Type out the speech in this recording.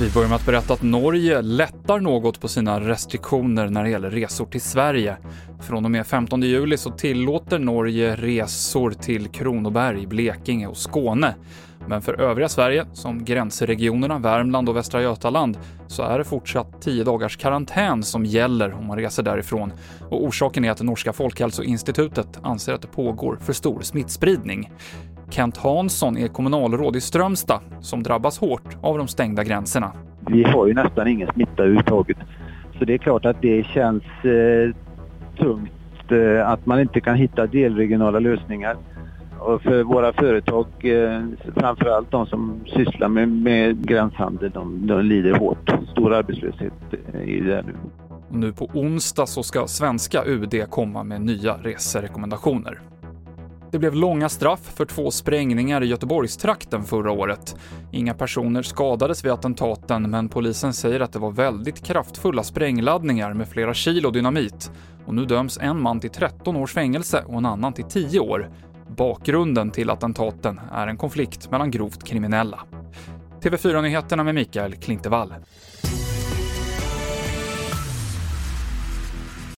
Vi börjar med att berätta att Norge lättar något på sina restriktioner när det gäller resor till Sverige. Från och med 15 juli så tillåter Norge resor till Kronoberg, Blekinge och Skåne. Men för övriga Sverige, som gränsregionerna Värmland och Västra Götaland, så är det fortsatt 10 dagars karantän som gäller om man reser därifrån. Och orsaken är att det norska folkhälsoinstitutet anser att det pågår för stor smittspridning. Kent Hansson är kommunalråd i Strömstad som drabbas hårt av de stängda gränserna. Vi har ju nästan ingen smitta överhuvudtaget. Så det är klart att det känns eh, tungt eh, att man inte kan hitta delregionala lösningar. Och för våra företag, eh, framförallt de som sysslar med, med gränshandel, de, de lider hårt. Stor arbetslöshet eh, i det nu. Nu på onsdag så ska svenska UD komma med nya reserekommendationer. Det blev långa straff för två sprängningar i Göteborgstrakten förra året. Inga personer skadades vid attentaten, men polisen säger att det var väldigt kraftfulla sprängladdningar med flera kilo dynamit. Och nu döms en man till 13 års fängelse och en annan till 10 år. Bakgrunden till attentaten är en konflikt mellan grovt kriminella. TV4-nyheterna med Mikael Klintevall.